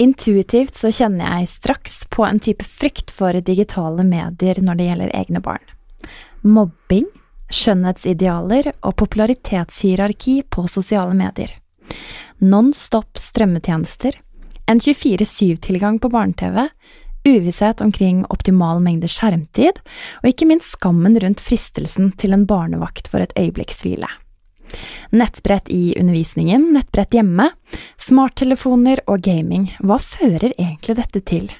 Intuitivt så kjenner jeg straks på en type frykt for digitale medier når det gjelder egne barn. Mobbing, skjønnhetsidealer og popularitetshierarki på sosiale medier. Non-stop strømmetjenester, en 24-7-tilgang på barne-TV, uvisshet omkring optimal mengde skjermtid, og ikke minst skammen rundt fristelsen til en barnevakt for et øyeblikks hvile. Nettbrett i undervisningen, nettbrett hjemme, smarttelefoner og gaming, hva fører egentlig dette til?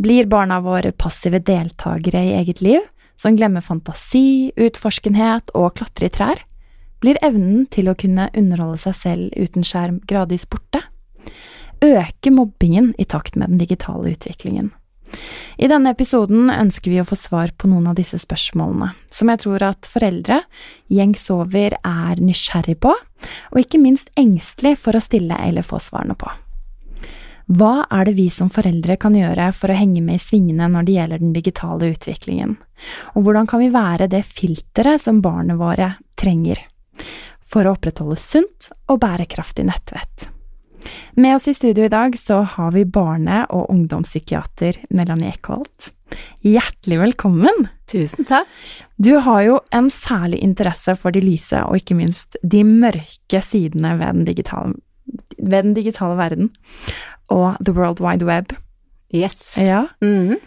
Blir barna våre passive deltakere i eget liv, som glemmer fantasi, utforskenhet og klatre i trær? Blir evnen til å kunne underholde seg selv uten skjerm gradvis borte? Øker mobbingen i takt med den digitale utviklingen? I denne episoden ønsker vi å få svar på noen av disse spørsmålene, som jeg tror at foreldre gjengs over er nysgjerrig på, og ikke minst engstelig for å stille eller få svarene på. Hva er det vi som foreldre kan gjøre for å henge med i svingene når det gjelder den digitale utviklingen, og hvordan kan vi være det filteret som barna våre trenger for å opprettholde sunt og bærekraftig nettvett? Med oss i studio i dag så har vi barne- og ungdomspsykiater Melanie Eckholt. Hjertelig velkommen! Tusen takk. Du har jo en særlig interesse for de lyse og ikke minst de mørke sidene ved den digitale, ved den digitale verden og the world wide web. Yes. Ja. Mhm.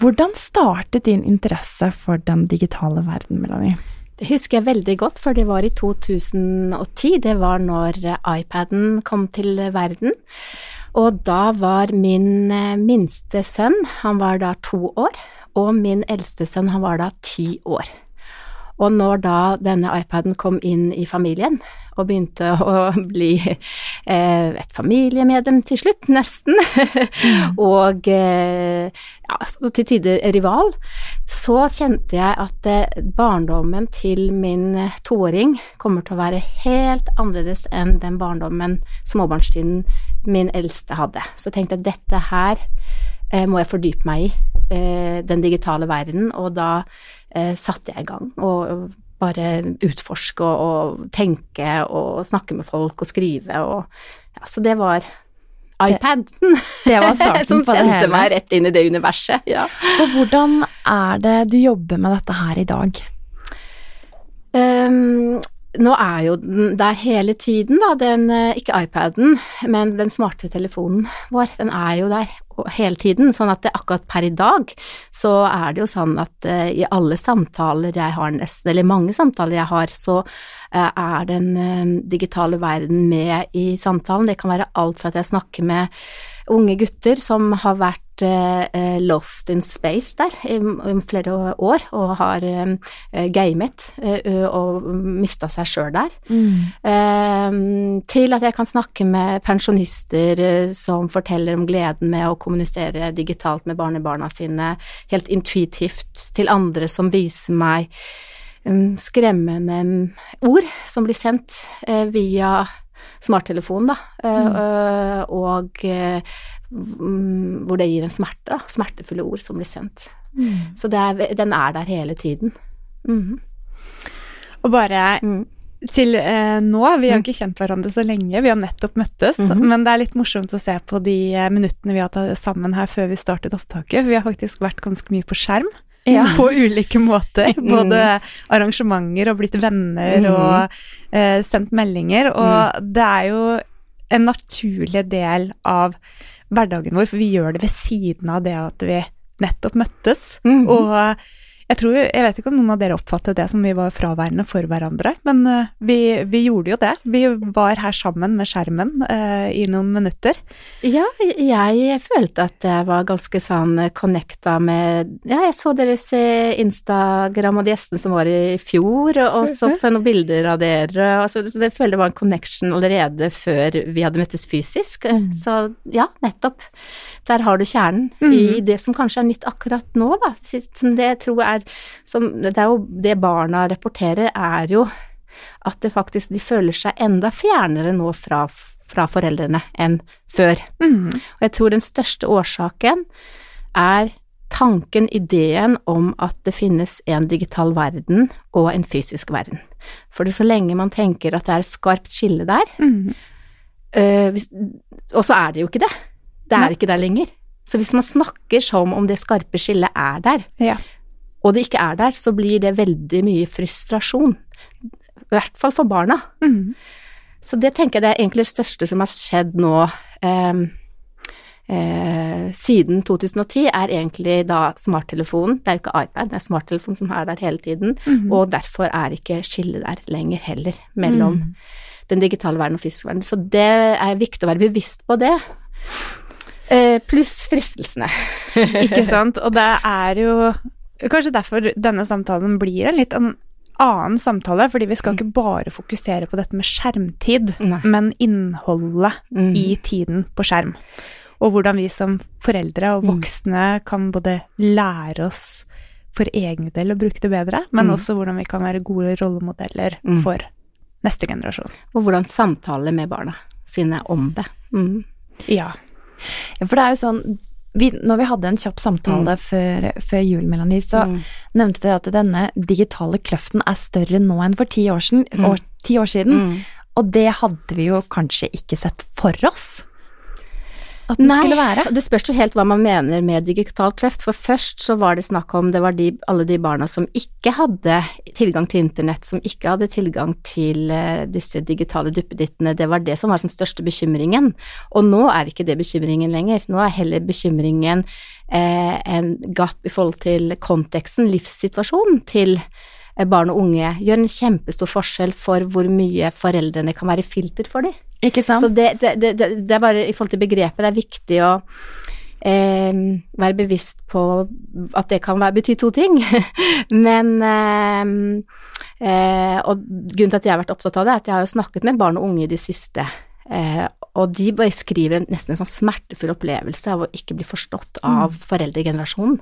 Hvordan startet din interesse for den digitale verden, Melanie? Det husker jeg veldig godt, for det var i 2010. Det var når iPaden kom til verden. Og da var min eh, minste sønn, han var da to år, og min eldste sønn, han var da ti år. Og når da denne iPaden kom inn i familien, og begynte å bli eh, et familiemedlem til slutt, nesten, og eh, ja, til tider rival, så kjente jeg at eh, barndommen til min toåring kommer til å være helt annerledes enn den barndommen, småbarnstiden, min eldste hadde. Så jeg tenkte at dette her må jeg fordype meg i, eh, den digitale verden, og da eh, satte jeg i gang. Og bare utforske og, og, tenke og snakke med folk og skrive og ja, Så det var iPaden Det var som på det sendte meg rett inn i det universet. Ja. For hvordan er det du jobber med dette her i dag? Ehm, nå er jo den der hele tiden, da, den, eh, ikke iPaden, men den smarte telefonen vår, den er jo der hele tiden, sånn at det akkurat per i dag så er det jo sånn at uh, i alle samtaler jeg har nesten, eller mange samtaler jeg har, så uh, er den uh, digitale verden med i samtalen. Det kan være alt fra at jeg snakker med unge gutter som har vært eh, lost in space der i, i flere år, og har eh, gamet eh, og mista seg sjøl der, eh, til at jeg kan snakke med pensjonister eh, som forteller om gleden med å kommunisere digitalt med barnebarna sine, helt intuitivt, til andre som viser meg um, skremmende ord som blir sendt eh, via smarttelefon, da, eh, og eh, mm, hvor det gir en smerte, da, smertefulle ord som blir sendt. Så det er, den er der hele tiden. Mm. Og bare Mm. til eh, nå, vi har Mm. ikke kjent hverandre så lenge, vi har nettopp møttes, Mhm. men det er litt morsomt å se på de eh, minuttene vi har tatt sammen her før vi startet opptaket, for vi har faktisk vært ganske mye på skjerm. Ja. På ulike måter. Mm. Både arrangementer og blitt venner og eh, sendt meldinger. Og det er jo en naturlig del av hverdagen vår, for vi gjør det ved siden av det at vi nettopp møttes. Og Jeg tror, jeg vet ikke om noen av dere oppfattet det som vi var fraværende for hverandre, men uh, vi, vi, gjorde jo det. Vi var her sammen med skjermen eh, i noen minutter. Ja, jeg følte at jeg var ganske sånn connecta med Ja, jeg så deres eh, Instagram og de gjestene som var i fjor, og så så jeg noen bilder av dere, og så, jeg føler det var en connection allerede før vi hadde møttes fysisk. Mm. Så ja, nettopp. Der har du kjernen mm. i det som kanskje er nytt akkurat nå, da. Som det jeg tror er som Det er jo det barna rapporterer, er jo at det faktisk de føler seg enda fjernere nå fra, fra foreldrene enn før. Mm. Og jeg tror den største årsaken er tanken, ideen om at det finnes en digital verden og en fysisk verden. For det så lenge man tenker at det er et skarpt skille der, mm. øh, og så er det jo ikke det. Det er Nei. ikke der lenger. Så hvis man snakker som om det skarpe skillet er der, ja og det ikke er der, så blir det veldig mye frustrasjon. I hvert fall for barna. Mm. Så det tenker jeg det er egentlig det største som har skjedd nå eh, eh, siden 2010, er egentlig da smarttelefonen. Det er jo ikke iPad, det er smarttelefonen som er der hele tiden, mm. og derfor er ikke skillet der lenger heller mellom mm. den digitale verden og fysisk verden. Så det er viktig å være bevisst på det. Eh, pluss fristelsene. ikke sant. Og det er jo Kanskje derfor denne samtalen blir en litt en annen samtale, fordi vi skal mm. ikke bare fokusere på dette med skjermtid, Nei. men innholdet mm. i tiden på skjerm. Og hvordan vi som foreldre og mm. voksne mm. kan både lære oss for egen del å bruke det bedre, men mm. også hvordan vi kan være gode rollemodeller mm. for neste generasjon. Og hvordan samtale med barna sine om det. Ja. ja. For det er jo sånn vi, når vi hadde en kjapp samtale mm. før, før, jul, Melanie, så mm. nevnte du at denne digitale kløften er større nå enn for ti år siden. Mm. År, ti år siden. Mm. Og det hadde vi jo kanskje ikke sett for oss at den Nei, skulle være? Det spørs jo helt hva man mener med digital kløft. For først så var det snakk om det var de, alle de barna som ikke hadde tilgang til internett, som ikke hadde tilgang til uh, disse digitale duppedittene. Det var det som var den største bekymringen. Og nå er ikke det bekymringen lenger. Nå er heller bekymringen uh, en gap i forhold til konteksten, livssituasjonen til eh, barn og unge. Gjør en kjempestor forskjell for hvor mye foreldrene kan være filter for dem. Ikke sant? Så det, det, det, det, er bare i forhold til begrepet, det er viktig å eh, være bevisst på at det kan være, bety to ting. Men eh, eh, Og grunnen til at jeg har vært opptatt av det, er at jeg har jo snakket med barn og unge i det siste. Eh, og de beskriver nesten en sånn smertefull opplevelse av å ikke bli forstått av mm. foreldregenerasjonen.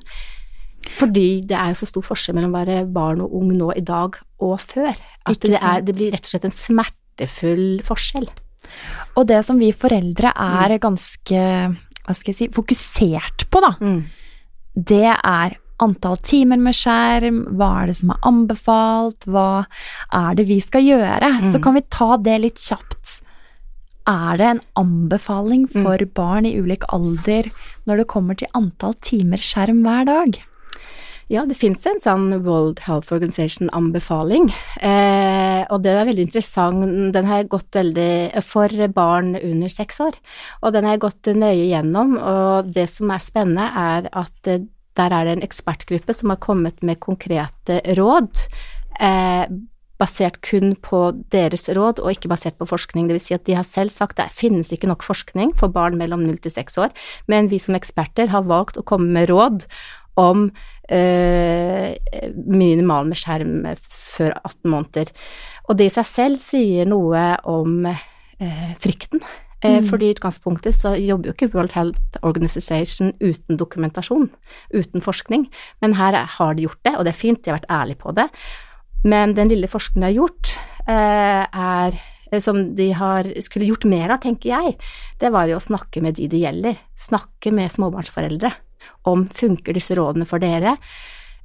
Fordi det er jo så stor forskjell mellom å være barn og ung nå i dag og før. At det, er, det blir rett og slett en smertefull forskjell. Og det som vi foreldre er mm. ganske, hva skal jeg si, fokusert på, da, mm. det er antall timer med skjerm, hva er det som er anbefalt, hva er det vi skal gjøre? Mm. Så kan vi ta det litt kjapt. Er det en anbefaling mm. for barn i ulik alder når det kommer til antall timer skjerm hver dag? Ja, det finnes en sånn World Health Organization-anbefaling, eh, og den er veldig interessant. Den har gått veldig for barn under seks år, og den har jeg gått nøye gjennom. Og det som er spennende, er at eh, der er det en ekspertgruppe som har kommet med konkrete råd. Eh, basert kun på deres råd og ikke basert på forskning. Det vil si at de har selv sagt det finnes ikke nok forskning for barn mellom 0 til 6 år, men vi som eksperter har valgt å komme med råd om eh, minimal med skjerm før 18 måneder. Og det i seg selv sier noe om eh, frykten. Eh, mm. Fordi i utgangspunktet så jobber jo ikke World Health Organization uten dokumentasjon, uten forskning, men her har de gjort det, og det er fint, de har vært ærlige på det. Men den lille forskningen de har gjort, eh, er eh, som de har, skulle gjort mer av, tenker jeg, det var jo å snakke med de det gjelder. Snakke med småbarnsforeldre om funker disse rådene for dere.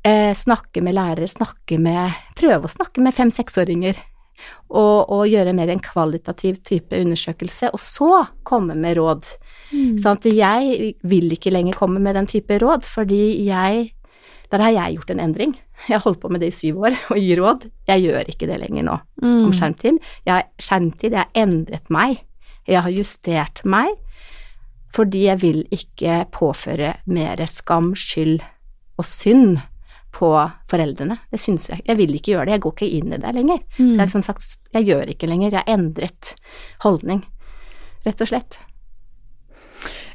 Eh, snakke med lærere, snakke med Prøve å snakke med fem-seksåringer. Og, og, gjøre mer en kvalitativ type undersøkelse, og så komme med råd. Mm. Sånn at jeg vil ikke lenger komme med den type råd, fordi jeg Der har jeg gjort en endring. Jeg har holdt på med det i syv år, å gi råd. Jeg gjør ikke det lenger nå mm. om skjermtid. Jeg, skjermtid, jeg har endret meg. Jeg har justert meg fordi jeg vil ikke påføre mer skam, skyld og synd på foreldrene. Det syns jeg. Jeg vil ikke gjøre det. Jeg går ikke inn i det lenger. Mm. Så jeg, som sagt, jeg gjør ikke lenger. Jeg har endret holdning, rett og slett.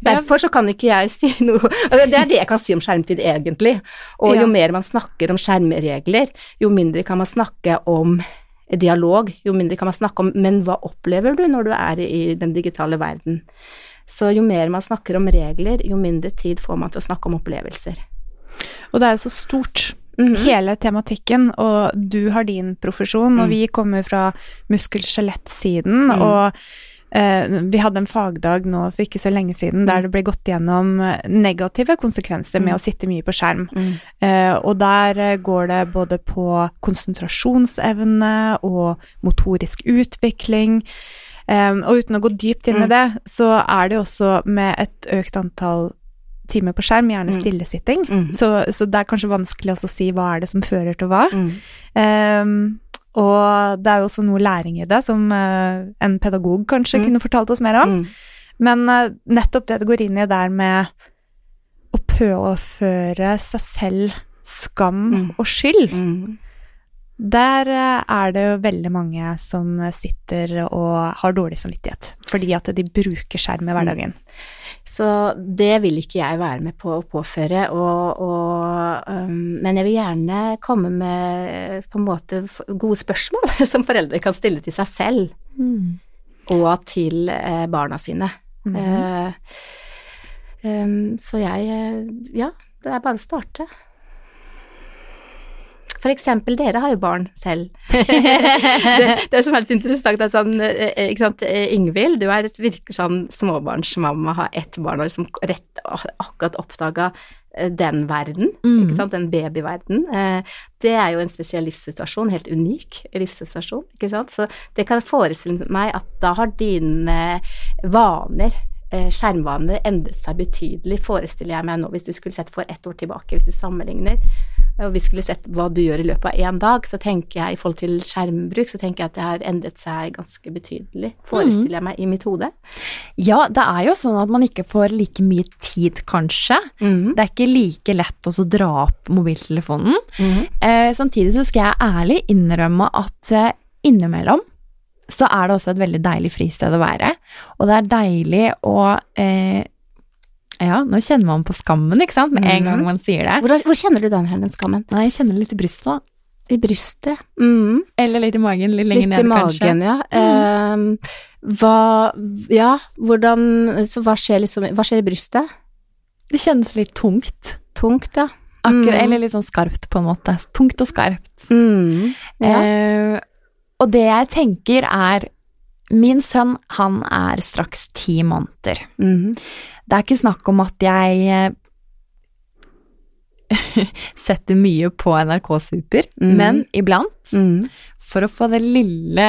Derfor så kan ikke jeg si noe altså, Det er det jeg kan si om skjermtid, egentlig. Og jo mer man snakker om skjermregler, jo mindre kan man snakke om dialog, jo mindre kan man snakke om Men hva opplever du når du er i den digitale verden? Så jo mer man snakker om regler, jo mindre tid får man til å snakke om opplevelser. Og det er jo så stort, Mhm. hele tematikken, og du har din profesjon, og Mm. vi kommer fra muskel-skjelett-siden, Mm. og eh, vi hadde en fagdag nå for ikke så lenge siden der det ble gått gjennom eh, negative konsekvenser med Mm. å sitte mye på skjerm. Mm. Eh, og der eh, går det både på konsentrasjonsevne og motorisk utvikling. Um, og uten å gå dypt inn i Mm. det, så er det jo også med et økt antall timer på skjerm, gjerne Mm. stillesitting. Mm. Så, så det er kanskje vanskelig også å si hva er det som fører til hva. Um, og det er jo også noe læring i det, som uh, en pedagog kanskje kunne fortalt oss mer om. Men uh, nettopp det det går inn i der med å påføre seg selv skam Mm. og skyld, Mm. Der eh, er det jo veldig mange som sitter og har dårlig samvittighet fordi at de bruker skjerm i hverdagen. Så det vil ikke jeg være med på å påføre, og, og, um, men jeg vil gjerne komme med på en måte gode spørsmål som foreldre kan stille til seg selv Mm. og til eh, barna sine. Mm -hmm. uh, um, så jeg Ja, det er bare å starte. For eksempel, dere har jo barn selv. det, det som er litt interessant, er sånn eh, Ikke sant, eh, Ingvild, du er et virker sånn småbarnsmamma, har ett barn og liksom rett, akkurat oppdaga den verden, Mm. ikke sant, den babyverden. Eh, Det er jo en spesiell livssituasjon, helt unik livssituasjon, ikke sant. Så det kan forestille meg at da har dine vaner skjermvanene endret seg betydelig, forestiller jeg meg nå, hvis du skulle sett for ett år tilbake, hvis du sammenligner, og vi skulle sett hva du gjør i løpet av én dag, så tenker jeg i forhold til skjermbruk, så tenker jeg at det har endret seg ganske betydelig, forestiller jeg meg i mitt hode. Ja, det er jo sånn at man ikke får like mye tid, kanskje. Mm. Det er ikke like lett å dra opp mobiltelefonen. Mm. Eh, samtidig så skal jeg ærlig innrømme at eh, innimellom så er det også et veldig deilig fristed å være. Og det er deilig å eh, Ja, nå kjenner man på skammen, ikke sant, med en Mhm. gang man sier det. Hvor, hvor kjenner du den her, den skammen? Nei, jeg kjenner det litt i brystet, da. I brystet? Mm. Eller litt i magen, litt lenger Litt ned, i kanskje. magen, ja. Uh, hva Ja, hvordan Så hva skjer liksom Hva skjer i brystet? Det kjennes litt tungt. Tungt, ja. Akkurat, Mm. Eller litt sånn skarpt, på en måte. Tungt og skarpt. Mm. Ja. Uh, og det jeg tenker er Min sønn, han er straks ti måneder. Mhm. Det er ikke snakk om at jeg eh, setter mye på NRK Super, mm. men iblant, mm. for å få den lille,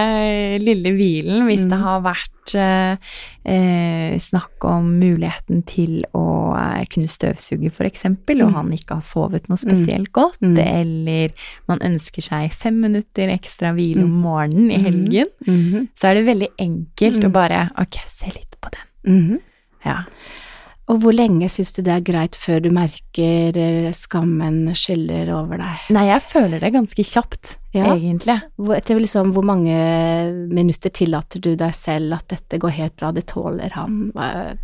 lille hvilen, hvis det Mhm. har vært eh, eh, snakk om muligheten til å eh, kunne støvsuge, eksempel, og Mhm. han ikke har sovet noe spesielt godt, Mhm. eller man ønsker seg fem minutter ekstra hvile om morgenen i Mhm. helgen, Mhm. så er det veldig enkelt å bare Ok, se litt på den. Mhm. Ja. Og hvor lenge syns du det er greit før du merker eh, skammen skyller over deg? Nei, jeg føler det ganske kjapt, Ja. egentlig. Hvor, etter liksom, hvor mange minutter tillater du deg selv at dette går helt bra, det tåler han,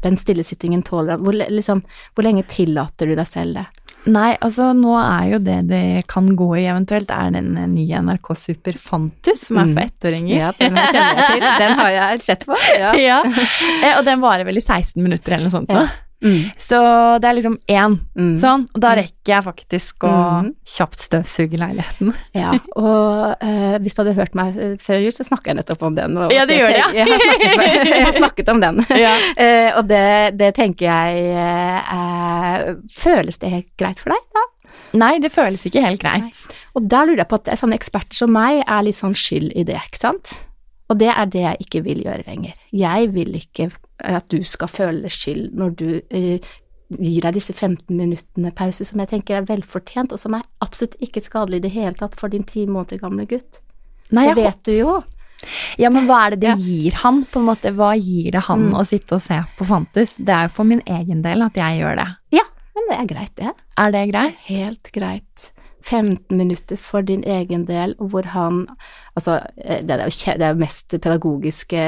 den stillesittingen tåler han? Hvor, liksom, hvor lenge tillater du deg selv det? Nei, altså nå er jo det det kan gå i eventuelt, er den nye NRK Super Fantus, som er for Mm. ettåringer. Ja, den kjenner jeg til. Den har jeg sett på. Ja. Ja. Eh, Og den varer vel i 16 minutter eller noe sånt. Ja. Mm. Så det er liksom én Mm. sånn, og da rekker jeg faktisk å mm. kjapt støvsuge leiligheten. Ja, og uh, hvis du hadde hørt meg før jul, så snakker jeg nettopp om den. Ja, det gjør det, ja. Jeg har snakket, jeg har snakket om den. Ja. Uh, og det, det tenker jeg uh, Føles det helt greit for deg? Ja. Nei, det føles ikke helt greit. Og da lurer jeg på at sånne eksperter som meg er litt sånn skyld i det, ikke sant? Og det er det jeg ikke vil gjøre lenger. Jeg vil ikke at du skal føle skyld når du uh, gir deg disse 15 minuttene pause, som jeg tenker er velfortjent, og som er absolutt ikke skadelig i det hele tatt for din ti måneder gamle gutt. Nei, Det vet du jo. ja, men hva er det det gir han, på en måte? Hva gir det han Mm. å sitte og se på Fantus? Det er jo for min egen del at jeg gjør det. Ja, men det er greit, det. Er det greit? Helt greit. 15 minutter for din egen del, hvor han Altså, eh, det er jo det mest pedagogiske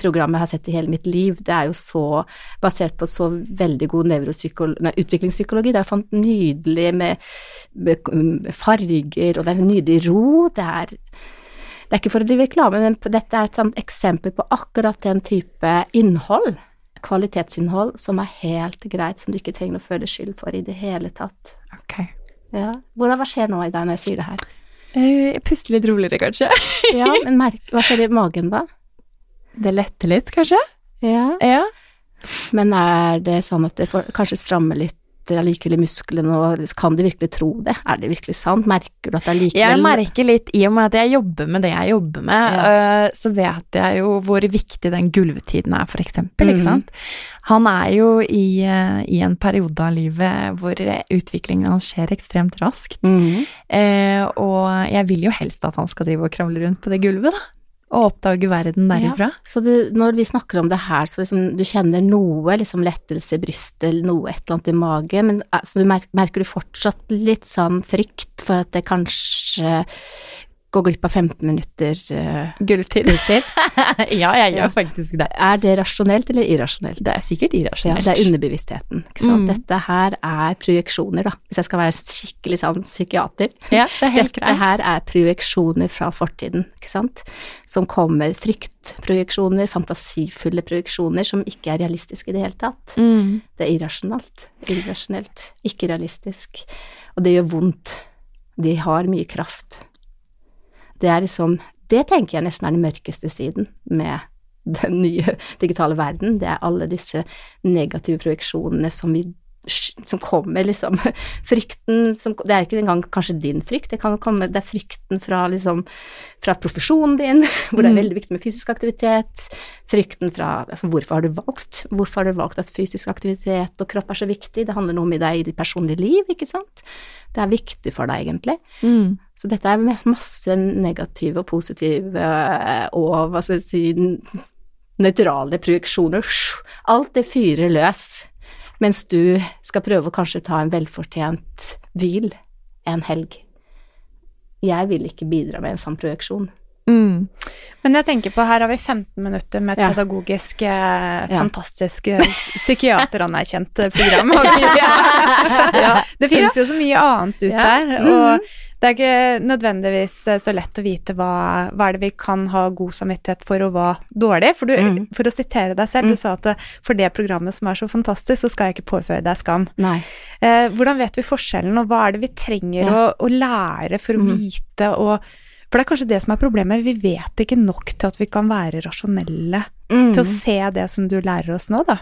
programmet jeg har sett i hele mitt liv. Det er jo så basert på så veldig god utviklingspsykologi. Det er nydelig med, med, farger, og det er nydelig ro. Det er det er ikke for å drive reklame, men dette er et sånt eksempel på akkurat den type innhold, kvalitetsinnhold, som er helt greit, som du ikke trenger å føle skyld for i det hele tatt. Okay. Ja. Hvordan, hva skjer nå i deg når jeg sier det her? Eh, jeg puster litt roligere, kanskje. ja, men merk, hva skjer i magen da? Det letter litt, kanskje. Ja. ja. Men er det sånn at det får, kanskje strammer litt allikevel i musklene, og kan de virkelig tro det? Er det virkelig sant? Merker du at det allikevel Jeg merker litt, i og med at jeg jobber med det jeg jobber med, ja. Øh, så vet jeg jo hvor viktig den gulvetiden er, for eksempel, ikke sant. Han er jo i, øh, i, en periode av livet hvor utviklingen hans skjer ekstremt raskt, mm. eh, og jeg vil jo helst at han skal drive og kravle rundt på det gulvet, da og oppdage verden derifra. Ja, så du, når vi snakker om det her, så liksom du kjenner noe liksom lettelse i brystet, noe et eller annet i magen, men eh, så du merker, merker du fortsatt litt sånn frykt for at det kanskje gå glipp av 15 minutter uh, gulltid. gulltid. ja, jeg gjør faktisk det. Er det rasjonelt eller irrasjonelt? Det er sikkert irrasjonelt. Ja, det er underbevisstheten. Mm. Dette her er projeksjoner, da, hvis jeg skal være skikkelig sånn psykiater. Ja, det Dette greit. her er projeksjoner fra fortiden, ikke sant, som kommer fryktprojeksjoner, fantasifulle projeksjoner som ikke er realistiske i det hele tatt. Mm. Det er irrasjonalt. Irrasjonelt, ikke realistisk. Og det gjør vondt. De har mye kraft. Det er liksom Det tenker jeg nesten er den mørkeste siden med den nye digitale verden. Det er alle disse negative projeksjonene som vi som kommer, liksom Frykten som Det er ikke engang kanskje din frykt, det kan komme Det er frykten fra liksom Fra profesjonen din, hvor det er mm. veldig viktig med fysisk aktivitet. Frykten fra altså, Hvorfor har du valgt Hvorfor har du valgt at fysisk aktivitet og kropp er så viktig? Det handler noe om i deg i ditt personlige liv, ikke sant? Det er viktig for deg, egentlig. Mm. Så dette er masse negative og positive og hva skal jeg si nøytrale projeksjoner. Alt det fyrer løs, mens du skal prøve å kanskje ta en velfortjent hvil en helg. Jeg vil ikke bidra med en sånn projeksjon. Mm. Men jeg tenker på, her har vi 15 minutter med et ja. pedagogisk, eh, fantastisk, ja. psykiateranerkjent program. ja. Det finnes jo så mye annet ut der, mm. og det er ikke nødvendigvis eh, så lett å vite hva, hva er det vi kan ha god samvittighet for, og hva dårlig. For, du, mm. for å sitere deg selv, mm. du sa at eh, for det programmet som er så fantastisk, så skal jeg ikke påføre deg skam. Eh, hvordan vet vi forskjellen, og hva er det vi trenger å, å, lære for å mm. vite og for det er kanskje det som er problemet, vi vet ikke nok til at vi kan være rasjonelle mm. til å se det som du lærer oss nå, da.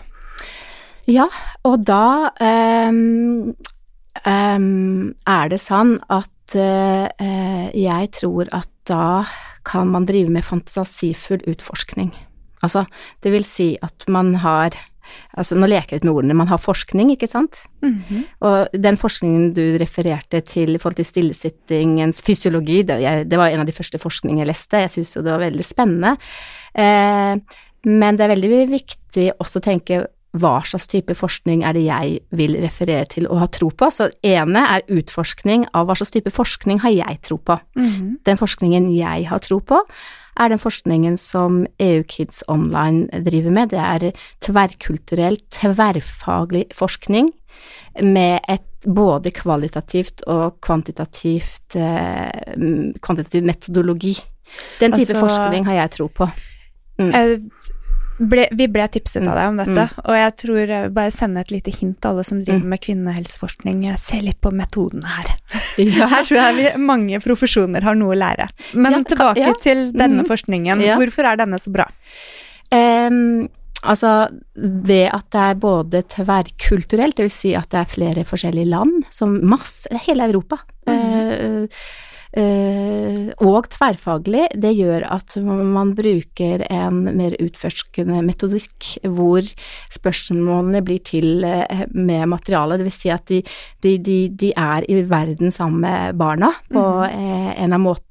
Ja, og da um, um, er det sånn at uh, jeg tror at da kan man drive med fantasifull utforskning. Altså, det vil si at man har Altså, nå leker jeg litt med ordene, man har forskning, ikke sant? Mm -hmm. Og den forskningen du refererte til i forhold til stillesittingens fysiologi, det, jeg, det var en av de første forskningene jeg leste, jeg syns jo det var veldig spennende. Eh, men det er veldig viktig også å tenke hva slags type forskning er det jeg vil referere til og ha tro på. Så det ene er utforskning av hva slags type forskning har jeg tro på. Mm -hmm. Den forskningen jeg har tro på, er den forskningen som EU Kids Online driver med. Det er tverrkulturell, tverrfaglig forskning med et både kvalitativt og kvantitativt eh, kvantitativ metodologi. Den type altså, forskning har jeg tro på. Mm ble, vi ble tipset av deg om dette, mm. og jeg tror jeg vil bare sende et lite hint til alle som driver mm. med kvinnehelseforskning. Se litt på metodene her. Ja. Her tror jeg vi, mange profesjoner har noe å lære. Men ja, tilbake ja. til denne mm. forskningen. Hvorfor er denne så bra? Um, altså, det at det er både tverrkulturelt, dvs. Si at det er flere forskjellige land, som masse Hele Europa. Uh, Eh, og tverrfaglig, det gjør at man bruker en mer utforskende metodikk hvor spørsmålene blir til eh, med materialet, dvs. Si at de, de, de, de, er i verden sammen med barna på mm. en av måte.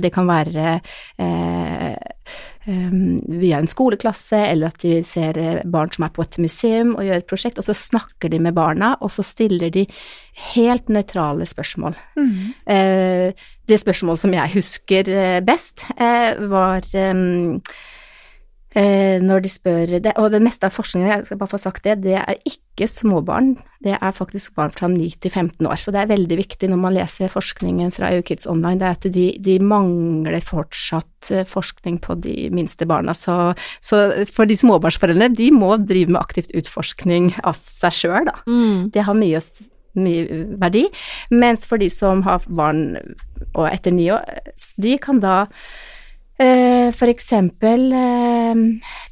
Det kan være um, via en skoleklasse, eller at de ser eh, barn som er på et museum og gjør et prosjekt, og så snakker de med barna, og så stiller de helt nøytrale spørsmål. Mm. Det spørsmålet som jeg husker best, uh, var um, Eh, når de spør det, Og det meste av forskningen, jeg skal bare få sagt det, det er ikke småbarn, det er faktisk barn fra 9 til 15 år. Så det er veldig viktig når man leser forskningen fra EU-Kids Online, det er at de, de, mangler fortsatt eh, forskning på de minste barna. Så, så, for de småbarnsforeldrene, de må drive med aktivt utforskning av seg sjøl, da. Mm. Det har mye mye verdi, mens for de som har barn og etter ni år, de kan da Eh, for eksempel eh,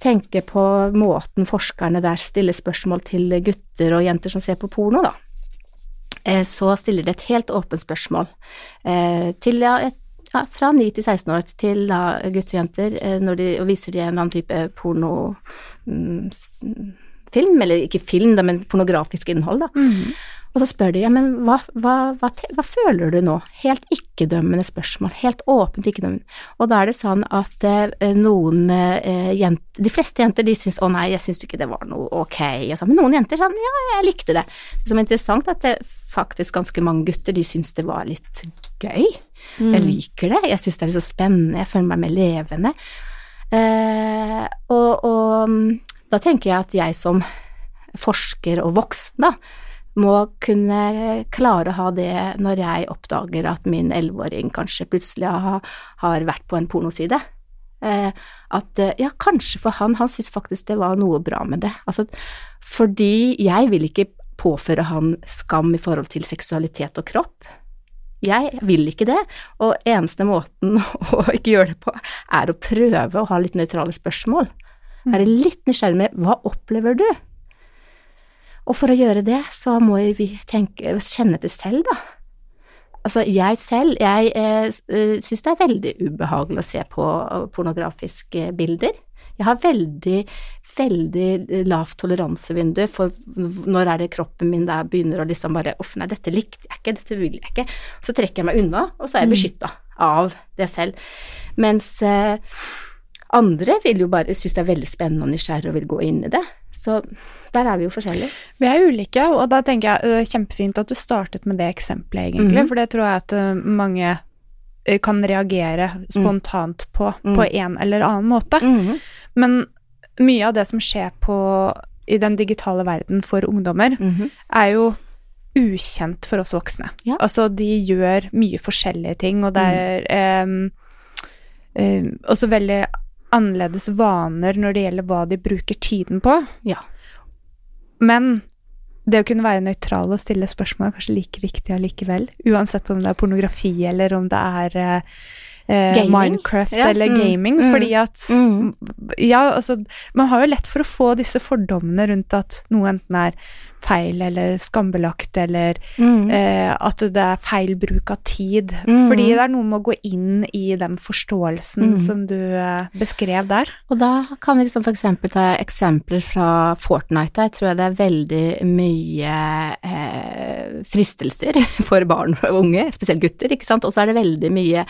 tenke på måten forskerne der stiller spørsmål til gutter og jenter som ser på porno, da. Eh, så stiller de et helt åpent spørsmål til ja, fra 9 til 16 år til da gutter og jenter, de, og viser de en eller annen type pornofilm, mm, eller ikke film, men pornografisk innhold, da. Mm. Og så spør de ja, men hva, hva, hva, hva føler du nå? Helt ikke-dømmende spørsmål, helt åpent ikke-dømmende. Og da er det sånn at eh, noen eh, jenter, de fleste jenter de syns å nei, jeg syns ikke det var noe ok, så, men noen jenter sånn ja, jeg likte det. Det som er interessant, er at det, faktisk ganske mange gutter de syns det var litt gøy. Mm. Jeg liker det, jeg syns det er litt så spennende, jeg føler meg mer levende. Eh, og, og mm, da tenker jeg at jeg som forsker og voksen, da, må kunne klare å ha det når jeg oppdager at min elleveåring kanskje plutselig har, har, vært på en pornoside. Eh, at eh, ja, kanskje for han, han syntes faktisk det var noe bra med det. Altså, fordi jeg vil ikke påføre han skam i forhold til seksualitet og kropp. Jeg vil ikke det, og eneste måten å ikke gjøre det på, er å prøve å ha litt nøytrale spørsmål. Være litt nysgjerrig med hva opplever du? Og for å gjøre det, så må vi tenke, kjenne det selv, da. Altså, jeg selv, jeg eh, eh syns det er veldig ubehagelig å se på pornografiske bilder. Jeg har veldig, veldig lavt toleransevindu for når er det kroppen min der begynner å liksom bare Uff, nei, dette likte jeg ikke, dette vil jeg ikke. Så trekker jeg meg unna, og så er jeg mm. beskytta av det selv. Mens eh, andre vil jo bare synes det er veldig spennende og nysgjerrig og vil gå inn i det. Så der er vi jo forskjellige. Vi er ulike, og da tenker jeg det er kjempefint at du startet med det eksempelet, egentlig, mm for det tror jeg at eh, mange eh, kan reagere spontant på mm. på en eller annen måte. Mm. Men mye av det som skjer på, i den digitale verden for ungdommer, -hmm. er jo ukjent for oss voksne. Ja. Altså, de gjør mye forskjellige ting, og det mm. er eh, eh, også veldig annerledes vaner når det gjelder hva de bruker tiden på. Ja. Men det å kunne være nøytral og stille spørsmål er kanskje like viktig allikevel. Uansett om det er pornografi eller om det er eh, Minecraft ja. eller mm. gaming. Mm. Fordi at mm. Ja, altså Man har jo lett for å få disse fordommene rundt at noe enten er feil eller skambelagt, eller mm. eh, at det er feil bruk av tid. Mm. Fordi det er noe med å gå inn i den forståelsen mm. som du eh, beskrev der. Og da kan vi liksom for eksempel ta eksempler fra Fortnite. Jeg tror det er veldig mye eh, fristelser for barn og unge, spesielt gutter, ikke sant. Og så er det veldig mye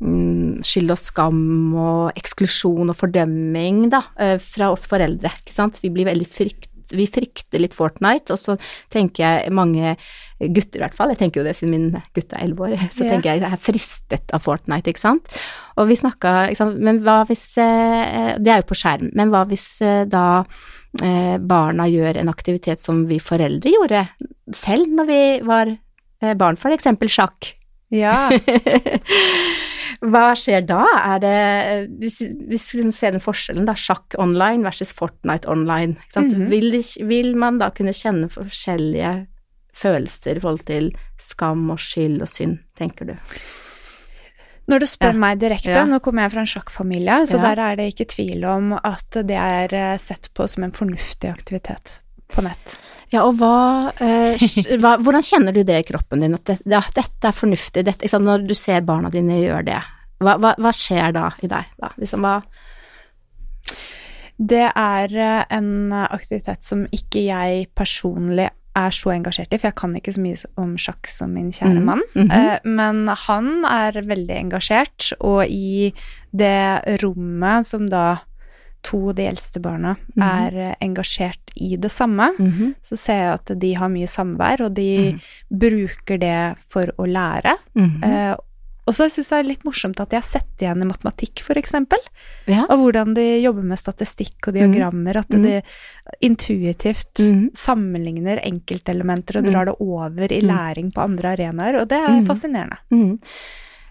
skyld og skam og eksklusjon og fordømming, da, eh, fra oss foreldre, ikke sant. Vi blir veldig frykt vi frykter litt Fortnite, og så tenker jeg mange gutter i hvert fall, jeg tenker jo det siden min gutt er elleve år, så yeah. tenker jeg jeg er fristet av Fortnite, ikke sant. Og vi snakka, ikke sant, men hva hvis eh, Det er jo på skjerm, men hva hvis eh, da eh, barna gjør en aktivitet som vi foreldre gjorde selv når vi var barn, for eksempel sjakk. Ja. Hva skjer da? Er det Hvis vi ser den forskjellen, da, sjakk online versus Fortnite online, mm -hmm. vil, vil, man da kunne kjenne forskjellige følelser i forhold til skam og skyld og synd, tenker du? Når du spør ja. meg direkte, ja. nå kommer jeg fra en sjakkfamilie, så ja. der er det ikke tvil om at det er eh, sett på som en fornuftig aktivitet på nett. Ja, og hva, eh, hva, Hvordan kjenner du det i kroppen din, at det, ja, dette er fornuftig, dette, liksom, når du ser barna dine gjøre det? Hva, hva, hva skjer da i deg? Da? Liksom, hva Det er eh, en aktivitet som ikke jeg personlig er så engasjert i, for jeg kan ikke så mye om sjakk som min kjære mann. Mm -hmm. Men han er veldig engasjert, og i det rommet som da to av de eldste barna mm -hmm. er engasjert i det samme, mm -hmm. så ser jeg at de har mye samvær, og de mhm. bruker det for å lære. Eh, og så syns jeg det er litt morsomt at jeg sett igjen i matematikk, eksempel. Ja. Og hvordan de jobber med statistikk og diagrammer. Mm. At de intuitivt mm. sammenligner enkeltelementer og drar det over i mm. læring på andre arenaer. Og det er mm. fascinerende. Mm.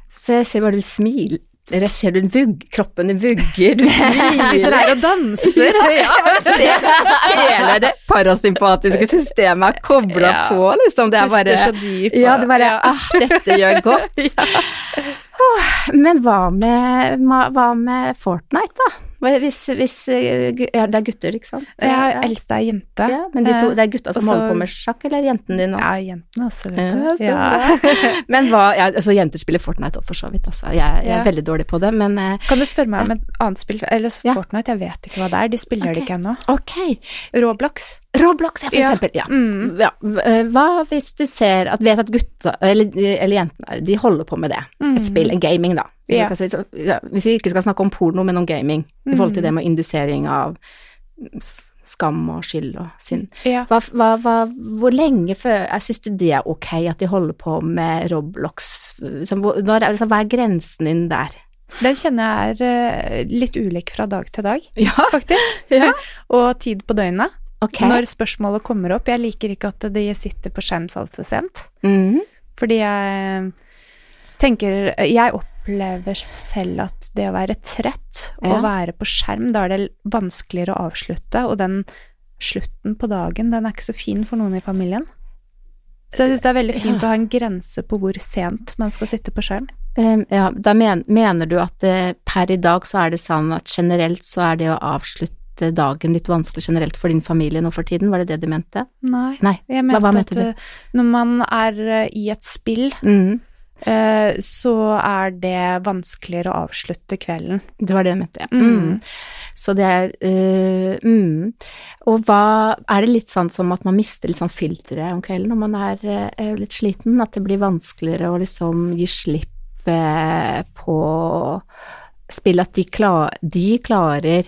Så jeg ser bare du smiler jeg ser du vugg, kroppen vugger, du smiler Sitter her og danser. ja, hele det parasympatiske systemet er kobla ja. på, liksom. Det er bare Puster så dypt. Ja, det bare ah, dette gjør godt. ja. Men hva med, hva med Fortnite, da? Hvis, hvis, ja, det er gutter, ikke sant? Ja, eldste er jente. Ja, men de to, det er gutta som også, holder på med sjakk, eller jentene dine òg? Ja, jentene også, vet du. Ja, men hva Altså, jenter spiller Fortnite òg, for så vidt, altså. Jeg, jeg er veldig dårlig på det, men Kan du spørre meg om et annet spill? Eller Fortnite, jeg vet ikke hva det er. De spiller okay. det ikke ennå. Okay. Roblox. Roblox, ja, for eksempel. Ja. Mm. ja. Eh, hva hvis du ser at, vet at gutta, eller, eller jentene, de holder på med det? Mm. Et spill, en gaming, da. Hvis, ja. si, så, ja, hvis, vi ikke skal snakke om porno, men om gaming, i forhold til det mm. med indusering av skam og skyld og synd. Hva, hva, hva, hvor lenge før Syns du det er ok at de holder på med Roblox? Som, når, altså, hva er grensen din der? Den kjenner jeg er uh, litt ulik fra dag til dag, ja. faktisk. Ja. og tid på døgnet. Okay. Når spørsmålet kommer opp. Jeg liker ikke at de sitter på skjerm så altfor sent. Mm. Fordi jeg tenker Jeg opplever selv at det å være trett ja. og være på skjerm, da er det vanskeligere å avslutte, og den slutten på dagen, den er ikke så fin for noen i familien. Så jeg syns det er veldig fint ja. å ha en grense på hvor sent man skal sitte på skjerm. Um, ja, da men, mener du at uh, per i dag så er det sånn at generelt så er det å avslutte dagen litt vanskelig generelt for din familie nå for tiden, var det det du mente? Nei, Nei. jeg mente, hva, mente at du? Eh, når man er eh, i et spill, mm. Uh, så er det vanskeligere å avslutte kvelden. Det var det jeg mente, ja. Mm. mm. Så det er uh, mm. Og hva Er det litt sånn som at man mister litt sånn filteret om kvelden når man er, er litt sliten? At det blir vanskeligere å liksom gi slipp på spill, at de, klar, de klarer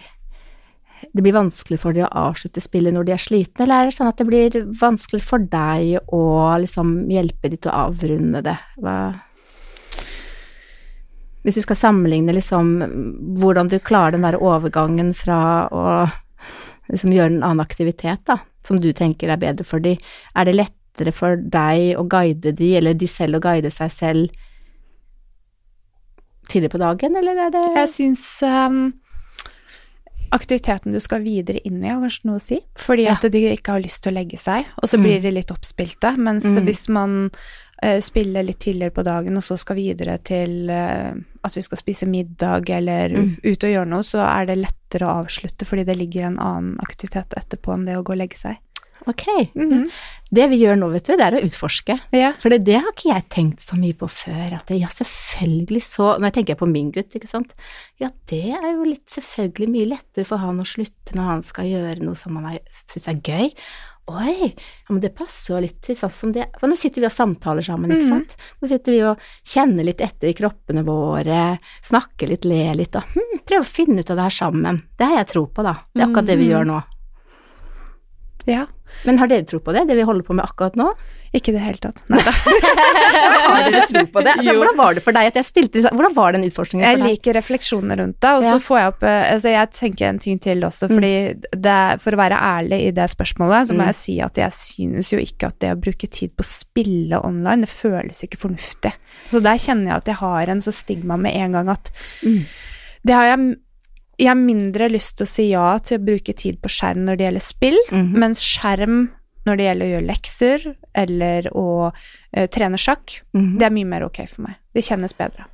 det blir vanskelig for de å avslutte spillet når de er slitne, eller er det sånn at det blir vanskelig for deg å liksom hjelpe de til å avrunde det? Hva Hvis du skal sammenligne liksom hvordan du klarer den der overgangen fra å liksom gjøre en annen aktivitet, da, som du tenker er bedre for de, er det lettere for deg å guide de, eller de selv å guide seg selv tidligere på dagen, eller er det Jeg syns um aktiviteten du skal videre inn i, har kanskje noe å si. Fordi ja. at de ikke har lyst til å legge seg, og så blir mm. de litt oppspilte. Mens mm. hvis man uh, spiller litt tidligere på dagen, og så skal videre til uh, at vi skal spise middag eller mm. ut og gjøre noe, så er det lettere å avslutte fordi det ligger en annen aktivitet etterpå enn det å gå og legge seg. Ok. Mm -hmm. Det vi gjør nå, vet du, det er å utforske. Ja. For det, det, har ikke jeg tenkt så mye på før. At det, ja, selvfølgelig så Når jeg tenker på min gutt, ikke sant. Ja, det er jo litt selvfølgelig mye lettere for han å slutte når han skal gjøre noe som han syns er gøy. Oi, ja, men det passer jo litt til sånn som det For nå sitter vi og samtaler sammen, ikke mhm. sant. Nå sitter vi og kjenner litt etter i kroppene våre, snakker litt, ler litt og hm, prøver å finne ut av det her sammen. Det har jeg tro på, da. Det er akkurat det vi mhm. gjør nå. Ja. Men har dere tro på det, det vi holder på med akkurat nå? Ikke i det hele tatt. Nei da. har dere tro på det? Altså, hvordan var det for deg at jeg stilte Hvordan var den utforskningen for deg? Jeg liker refleksjonene rundt det, og ja. så får jeg opp eh, Altså, jeg tenker en ting til også, mm. fordi det, For å være ærlig i det spørsmålet, så må mm. jeg si at jeg synes jo ikke at det å bruke tid på å spille online, det føles ikke fornuftig. Så der kjenner jeg at jeg har en så stigma med en gang at mm. Det har jeg jeg har mindre lyst til å si ja til å bruke tid på skjerm når det gjelder spill, mm -hmm. mens skjerm når det gjelder å gjøre lekser eller å uh, trene sjakk, mm -hmm. det er mye mer ok for meg. Det kjennes bedre.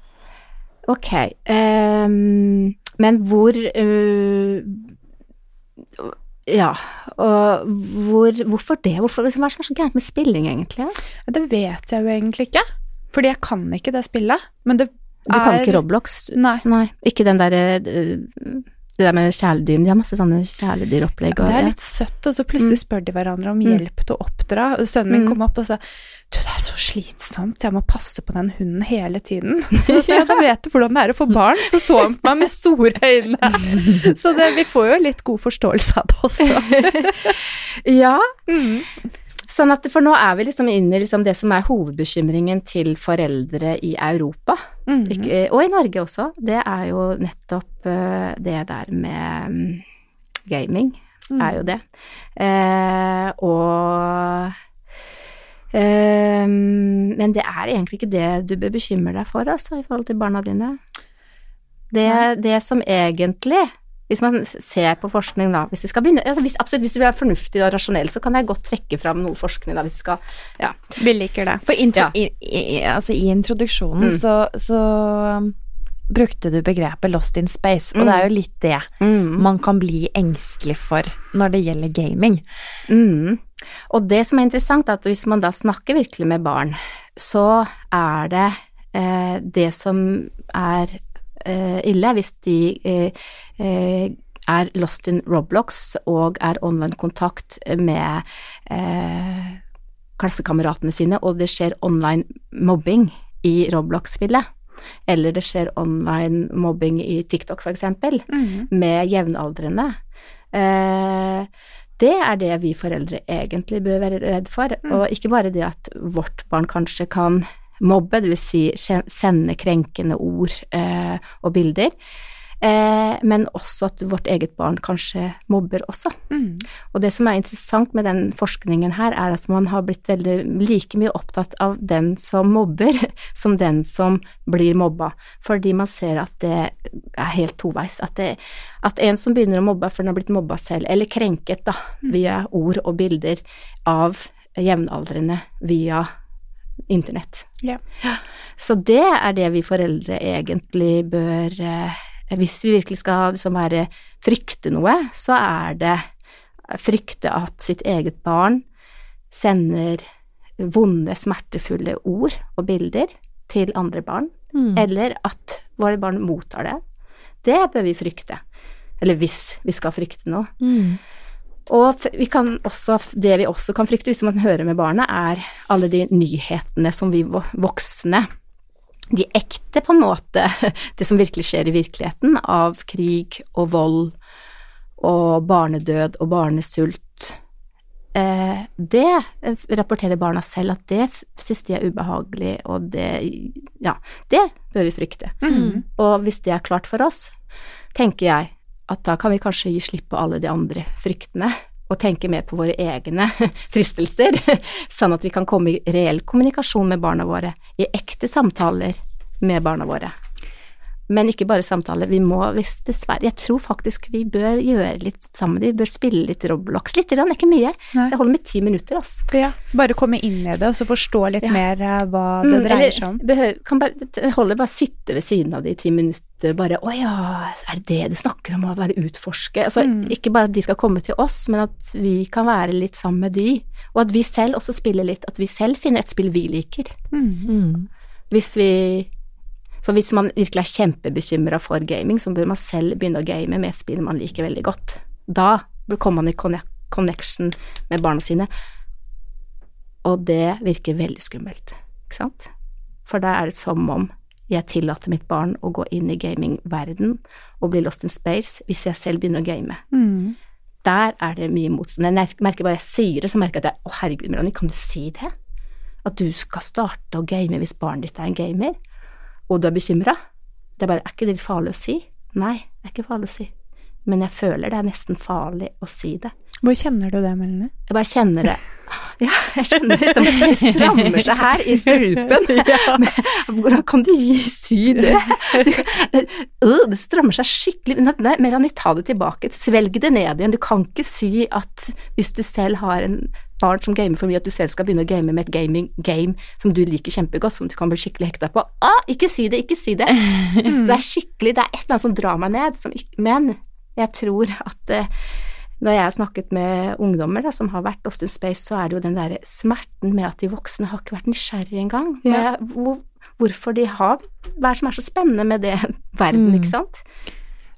Ok. Um, men hvor uh, Ja, og hvor, hvorfor det? Hvorfor, liksom, hva er det som er så gærent med spilling, egentlig? Det vet jeg jo egentlig ikke. Fordi jeg kan ikke det spillet. Men det du kan ikke Roblox? Nei. Nei. Ikke den derre uh, det der med kjæledyr, de har masse sånne kjæledyropplegg. Ja, det er litt søtt, og så plutselig mm. spør de hverandre om hjelp til å oppdra. Sønnen min mm. kom opp og sa du, det er så slitsomt, jeg må passe på den hunden hele tiden. Så sa jeg, da vet du hvordan det er å få barn. Så så han på meg med store øyne. Så det, vi får jo litt god forståelse av det også. ja. Mm. Sånn at, for nå er vi liksom inne i liksom det som er hovedbekymringen til foreldre i Europa, mm -hmm. Ikke, og i Norge også. Det er jo nettopp uh, det der med um, gaming, mm. er jo det. Uh, og uh, Men det er egentlig ikke det du bør bekymre deg for, altså, i forhold til barna dine. Det, det som egentlig hvis man ser på forskning, da hvis, begynne, altså hvis, absolutt, hvis du vil være fornuftig og rasjonell, så kan jeg godt trekke fram noe forskning, da, hvis du skal Ja. Vi liker det. For intro, ja. i, i, altså, i introduksjonen mm. så, så um, brukte du begrepet 'lost in space', og mm. det er jo litt det mm. man kan bli engstelig for når det gjelder gaming. Mm. Og det som er interessant, er at hvis man da snakker virkelig med barn, så er det eh, det som er ille hvis de eh, eh, er lost in Roblox og er online-kontakt med klassekameratene sine, og det skjer online mobbing i Roblox-spillet. Eller det skjer online mobbing i TikTok, eksempel, mm. med jevnaldrende. det er det vi foreldre egentlig bør være redd for, mm. og ikke bare det at vårt barn kanskje kan mobbe, dvs. Si sende krenkende ord eh, og bilder. Eh, men også at vårt eget barn kanskje mobber også. Mm. Og det som er interessant med den forskningen her, er at man har blitt veldig like mye opptatt av den som mobber, som den som blir mobba. Fordi man ser at det er helt toveis. At, det, at en som begynner å mobbe for den har blitt mobba selv, eller krenket da, mm. via ord og bilder av jevnaldrende via internett. Ja. Så det er det vi foreldre egentlig bør eh, Hvis vi virkelig skal liksom være frykte noe, så er det frykte at sitt eget barn sender vonde, smertefulle ord og bilder til andre barn, mm. eller at våre barn mottar det. Det bør vi frykte. Eller hvis vi skal frykte noe. Mm. Og vi også, det vi også kan frykte hvis man hører med barnet, er alle de nyhetene som vi voksne De ekte, på en måte, det som virkelig skjer i virkeligheten, av krig og vold og barnedød og barnesult. Eh, det rapporterer barna selv at det synes de er ubehagelig, og det Ja, det bør vi frykte. Mm. Og hvis det er klart for oss, tenker jeg at da kan vi kanskje gi slipp på alle de andre fryktene og tenke mer på våre egne fristelser, sånn at vi kan komme i reell kommunikasjon med barna våre, i ekte samtaler med barna våre. Men ikke bare samtaler, vi må hvis dessverre Jeg tror faktisk vi bør gjøre litt sammen, vi bør spille litt Roblox. Litt, grann, ikke mye. Nei. Det holder med ti minutter, altså. Ja, bare komme inn i det, og så forstå litt ja. mer uh, hva det mm, dreier seg om. Behøver, kan bare, det holder bare sitte ved siden av de i ti minutter, bare å ja, er det det du snakker om, å være utforske? Altså mm. ikke bare at de skal komme til oss, men at vi kan være litt sammen med de, og at vi selv også spiller litt, at vi selv finner et spill vi liker. Mm. mm. Hvis vi så hvis man virkelig er kjempebekymra for gaming, så bør man selv begynne å game med et spill man liker veldig godt. Da kommer man i connection med barna sine, og det virker veldig skummelt, ikke sant? For da er det som om jeg tillater mitt barn å gå inn i gamingverden og bli lost in space hvis jeg selv begynner å game. Mm. Der er det mye motstand. Jeg merker bare jeg sier det, så merker jeg at jeg, å herregud, Melanie, kan du si det? At du skal starte å game hvis barnet ditt er en gamer? Og du er bekymra. Det er bare Er ikke det farlig å si? Nei, det er ikke farlig å si. Men jeg føler det er nesten farlig å si det. Hvor kjenner du det, Melanie? Jeg bare kjenner det Ja, jeg kjenner liksom Det strammer seg her i strupen. hvordan kan du si det? Det strammer seg skikkelig. Nei, Melanie, ta det tilbake. Svelg det ned igjen. Du kan ikke si at hvis du selv har en barn som gamer for mye, at du selv skal begynne å game med et gaming game som du liker kjempegodt, som du kan bli skikkelig hekta på. Ah, ikke si det, ikke si det! Så det er skikkelig Det er et eller annet som drar meg ned, som, men jeg tror at eh, når jeg har snakket med ungdommer da, som har vært Austin Space, så er det jo den derre smerten med at de voksne har ikke vært nysgjerrige engang. Ja. Hvor, hvorfor de har Hva er det som er så spennende med det verden, mm. ikke sant?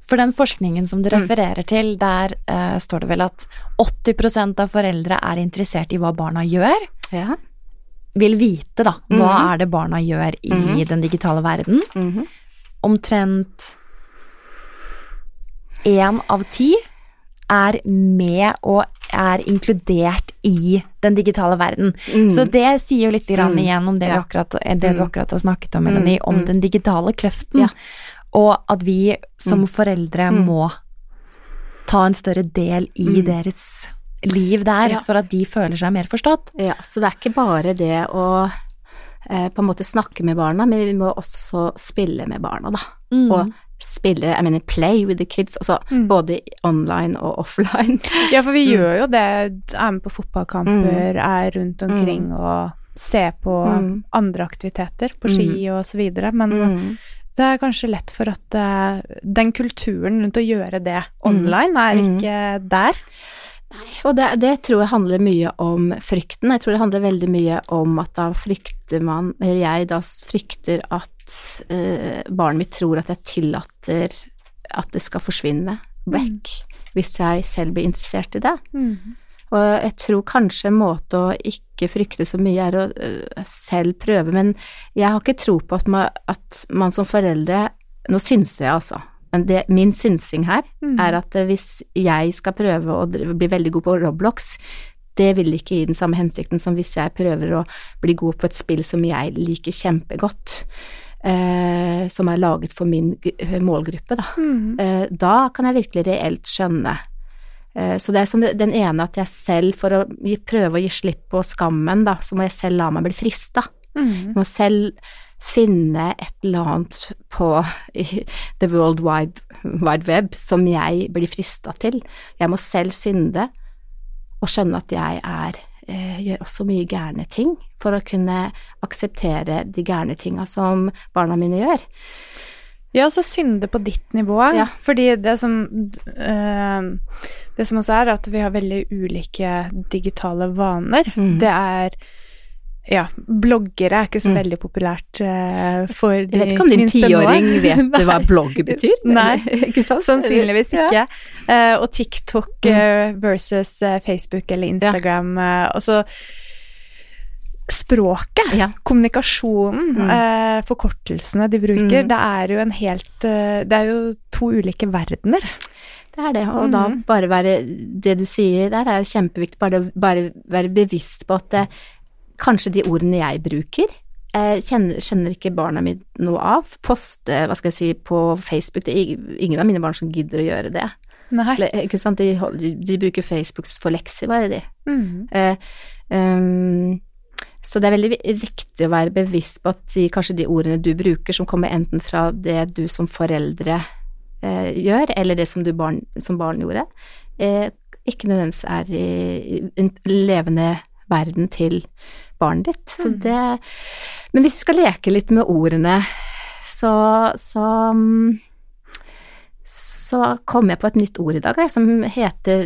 For den forskningen som du mm. refererer til, der uh, står det vel at 80% av foreldre er interessert i hva barna gjør. Ja. Vil vite, da, hva mm -hmm. er det barna gjør i mm -hmm. den digitale verden. Mm -hmm. Omtrent én av ti er med og er inkludert i den digitale verden. Mm. Så det sier jo litt grann mm. igjen om det, ja. akkurat, det du akkurat har snakket om, Melanie, om den digitale kløften. Ja. Og at vi som mm. foreldre mm. må ta en større del i mm. deres liv der, ja. for at de føler seg mer forstått. Ja, så det er ikke bare det å eh, på en måte snakke med barna, men vi må også spille med barna, da. Mm. Og spille, I mean play with the kids, altså mm. både online og offline. ja, for vi mm. gjør jo det, er med på fotballkamper, mm. er rundt omkring og ser på andre aktiviteter, på ski og så videre, men det er kanskje lett for at uh, den kulturen rundt å gjøre det online mm. er ikke mm. der. Nei, og det, det, tror jeg handler mye om frykten. Jeg tror det handler veldig mye om at da frykter man, eller jeg da frykter at uh, barnet mitt tror at jeg tillater at det skal forsvinne vekk, mm. hvis jeg selv blir interessert i det. Mm. Og jeg tror kanskje en måte å ikke frykte så mye er å uh, selv prøve, men jeg har ikke tro på at man, at man som foreldre Nå synser jeg, altså. Men det, min synsing her mm. er at uh, hvis jeg skal prøve å bli veldig god på Roblox, det vil ikke gi den samme hensikten som hvis jeg prøver å bli god på et spill som jeg liker kjempegodt. Eh, som er laget for min målgruppe, da. Mm. da kan jeg virkelig reelt skjønne Eh, så det er som den ene at jeg selv, for å prøve å gi slipp på skammen, da, så må jeg selv la meg bli frista. Mm. Jeg må selv finne et eller annet på the world wide, wide web som jeg blir frista til. Jeg må selv synde og skjønne at jeg er eh, gjør også mye gærne ting for å kunne akseptere de gærne tinga som barna mine gjør. Ja, så synde på ditt nivå. Ja. Fordi det som øh, Det som også er, at vi har veldig ulike digitale vaner. Mm. Det er ja, bloggere er ikke så mm. veldig populært uh, for de minste nå. Jeg vet ikke om din tiåring vet hva blogg betyr? Nei, ikke sant? sannsynligvis ikke. Ja. Uh, og TikTok uh, versus Facebook eller Instagram. Ja. og så språket, ja. kommunikasjonen, mm. eh, forkortelsene de bruker, mm. det er jo en helt eh, Det er jo to ulike verdener. Det er det, og mm. da bare være Det du sier der er kjempeviktig, bare, bare være bevisst på at det, eh, kanskje de ordene jeg bruker, eh, kjenner, kjenner, ikke barna mine noe av. Poste, hva skal jeg si, på Facebook, det er ingen av mine barn som gidder å gjøre det. Nei. Ikke sant, de, de, de bruker Facebook for lekser, bare de. Mm. Eh, um, så det er veldig viktig å være bevisst på at de, kanskje de ordene du bruker, som kommer enten fra det du som foreldre eh, gjør, eller det som du barn, som barn gjorde, eh, ikke nødvendigvis er i en levende verden til barnet ditt. Så mm. det Men hvis vi skal leke litt med ordene, så, så um, så kom jeg på et nytt ord i dag som heter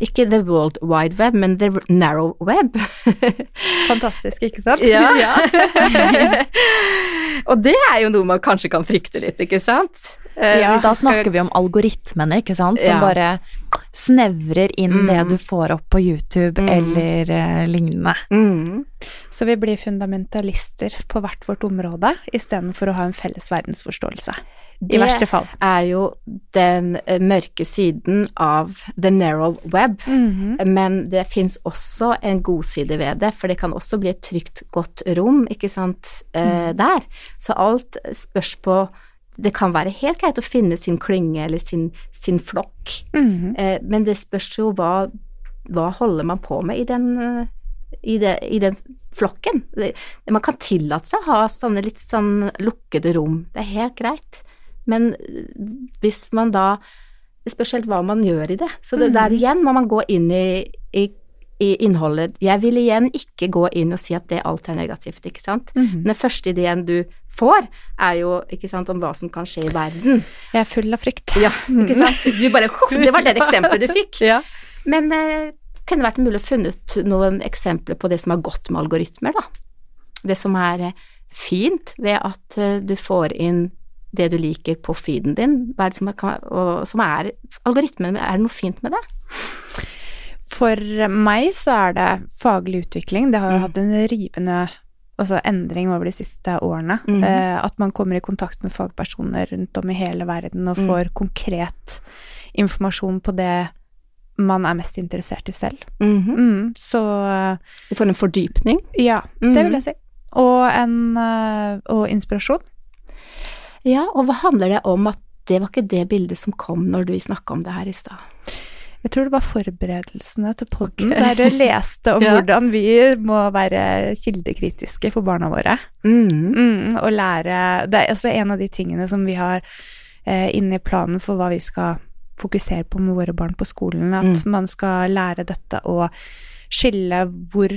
ikke The World Wide Web, men The Narrow Web. Fantastisk, ikke sant? Ja. ja. og det er jo noe man kanskje kan frykte litt, ikke sant? Eh, ja, da snakker vi om algoritmene, ikke sant, som ja. bare snevrer inn mm. det du får opp på YouTube mm. eller uh, lignende. Mm. Så vi blir fundamentalister på hvert vårt område istedenfor å ha en felles verdensforståelse. I verste fall. Det er jo den eh, mørke siden av the narrow web, -hmm. men det fins også en god side ved det, for det kan også bli et trygt, godt rom, ikke sant, uh, der. Så alt spørs på det kan være helt greit å finne sin klynge eller sin, sin flokk, mm. eh, men det spørs jo hva, hva holder man på med i den, i, det, i den flokken. Det, man kan tillate seg å ha sånne litt sånn lukkede rom, det er helt greit, men hvis man da Det spørs helt hva man gjør i det. Så det, mm. der igjen må man gå inn i, i i innholdet. Jeg vil igjen ikke gå inn og si at det alt er negativt, ikke sant. Mm -hmm. Den første ideen du får, er jo ikke sant, om hva som kan skje i verden. Jeg er full av frykt. Ja, ikke sant. Du bare Det var det eksempelet du fikk. Ja. Men eh, kunne vært mulig å funnet noen eksempler på det som har gått med algoritmer, da. Det som er eh, fint ved at eh, du får inn det du liker på feeden din? Hva er det som er, og, som er algoritmen? Er det noe fint med det? For meg så er det faglig utvikling. Det har jo mm. hatt en rivende altså endring over de siste årene. Mm. Eh, at man kommer i kontakt med fagpersoner rundt om i hele verden og mm. får konkret informasjon på det man er mest interessert i selv. Mm -hmm. mm, så Du får en fordypning? Ja, det vil jeg si. Og en uh, og inspirasjon. Ja, og hva handler det om at det var ikke det bildet som kom når du snakka om det her i stad? Jeg tror det var forberedelsene til podden, okay. der du leste om ja. hvordan vi må være kildekritiske for barna våre. Mm. Mm, og lære Det er også en av de tingene som vi har eh, inne i planen for hva vi skal fokusere på med våre barn på skolen. At mm. man skal lære dette å skille hvor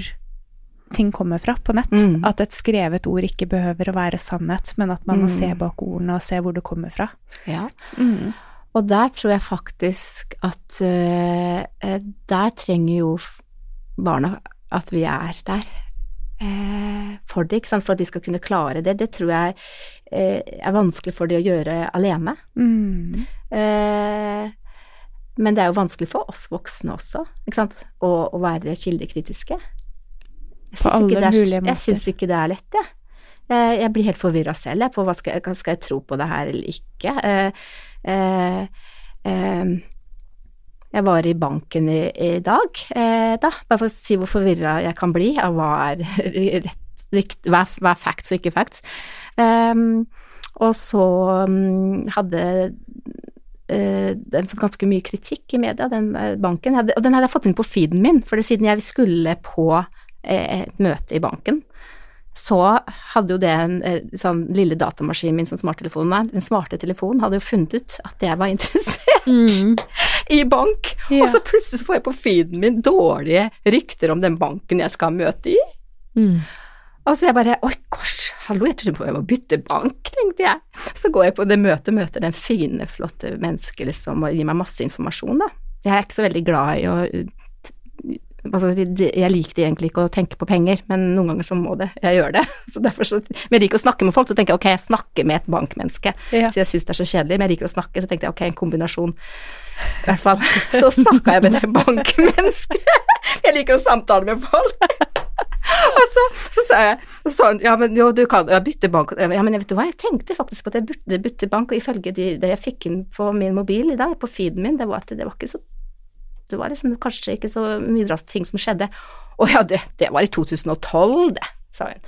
ting kommer fra på nett. Mm. At et skrevet ord ikke behøver å være sannhet, men at man må se mm. bak ordene og se hvor det kommer fra. Ja. Mm. Og der tror jeg faktisk at uh, der trenger jo barna at vi er der uh, for det, for at de skal kunne klare det. Det tror jeg uh, er vanskelig for de å gjøre alene. Mm. Men det er jo vanskelig for oss voksne også, ikke sant, å, å være kildekritiske. Jeg syns ikke, det er lett, jeg. Jeg, jeg blir helt forvirra selv jeg, på hva skal, skal jeg tro på det her eller ikke. Eh, eh, eh, jeg var i banken i, i dag, eh, da, bare for å si hvor forvirra jeg kan bli av hva er, rett, hva, hva er facts og ikke facts. Og så um, hadde den fått ganske mye kritikk i media, den banken. Og den hadde jeg fått inn på feeden min, for siden jeg skulle på et møte i banken, så hadde jo det en sånn lille datamaskinen min som smarttelefonen er, den smarte telefonen hadde jo funnet ut at jeg var interessert mm. i bank, ja. og så plutselig så får jeg på feeden min dårlige rykter om den banken jeg skal møte i. Mm. Og så jeg bare Oi, kors, hallo, jeg trodde på jeg må bytte bank, tenkte jeg. Så går jeg på det møtet, møter den fine, flotte mennesket liksom, og gir meg masse informasjon, da. Jeg er ikke så veldig glad i å jeg likte egentlig ikke å tenke på penger, men noen ganger så må det, jeg gjør det. Så derfor så, men jeg liker å snakke med folk, så tenker jeg ok, jeg snakker med et bankmenneske. Ja. Så jeg syns det er så kjedelig, men jeg liker å snakke, så tenkte jeg ok, en kombinasjon. I hvert fall. Så snakka jeg med det bankmennesket. Jeg liker å samtale med folk. og så, så sa jeg sånn Ja, men jo, du kan bytte bank Ja, men vet du hva, jeg tenkte faktisk på at jeg burde bytte bank, og ifølge de, det jeg fikk inn på min mobil i dag, på feeden min, det var at det var ikke så Det var liksom kanskje ikke så mye bra ting som skjedde. Å ja, det, det var i 2012, det sa hun.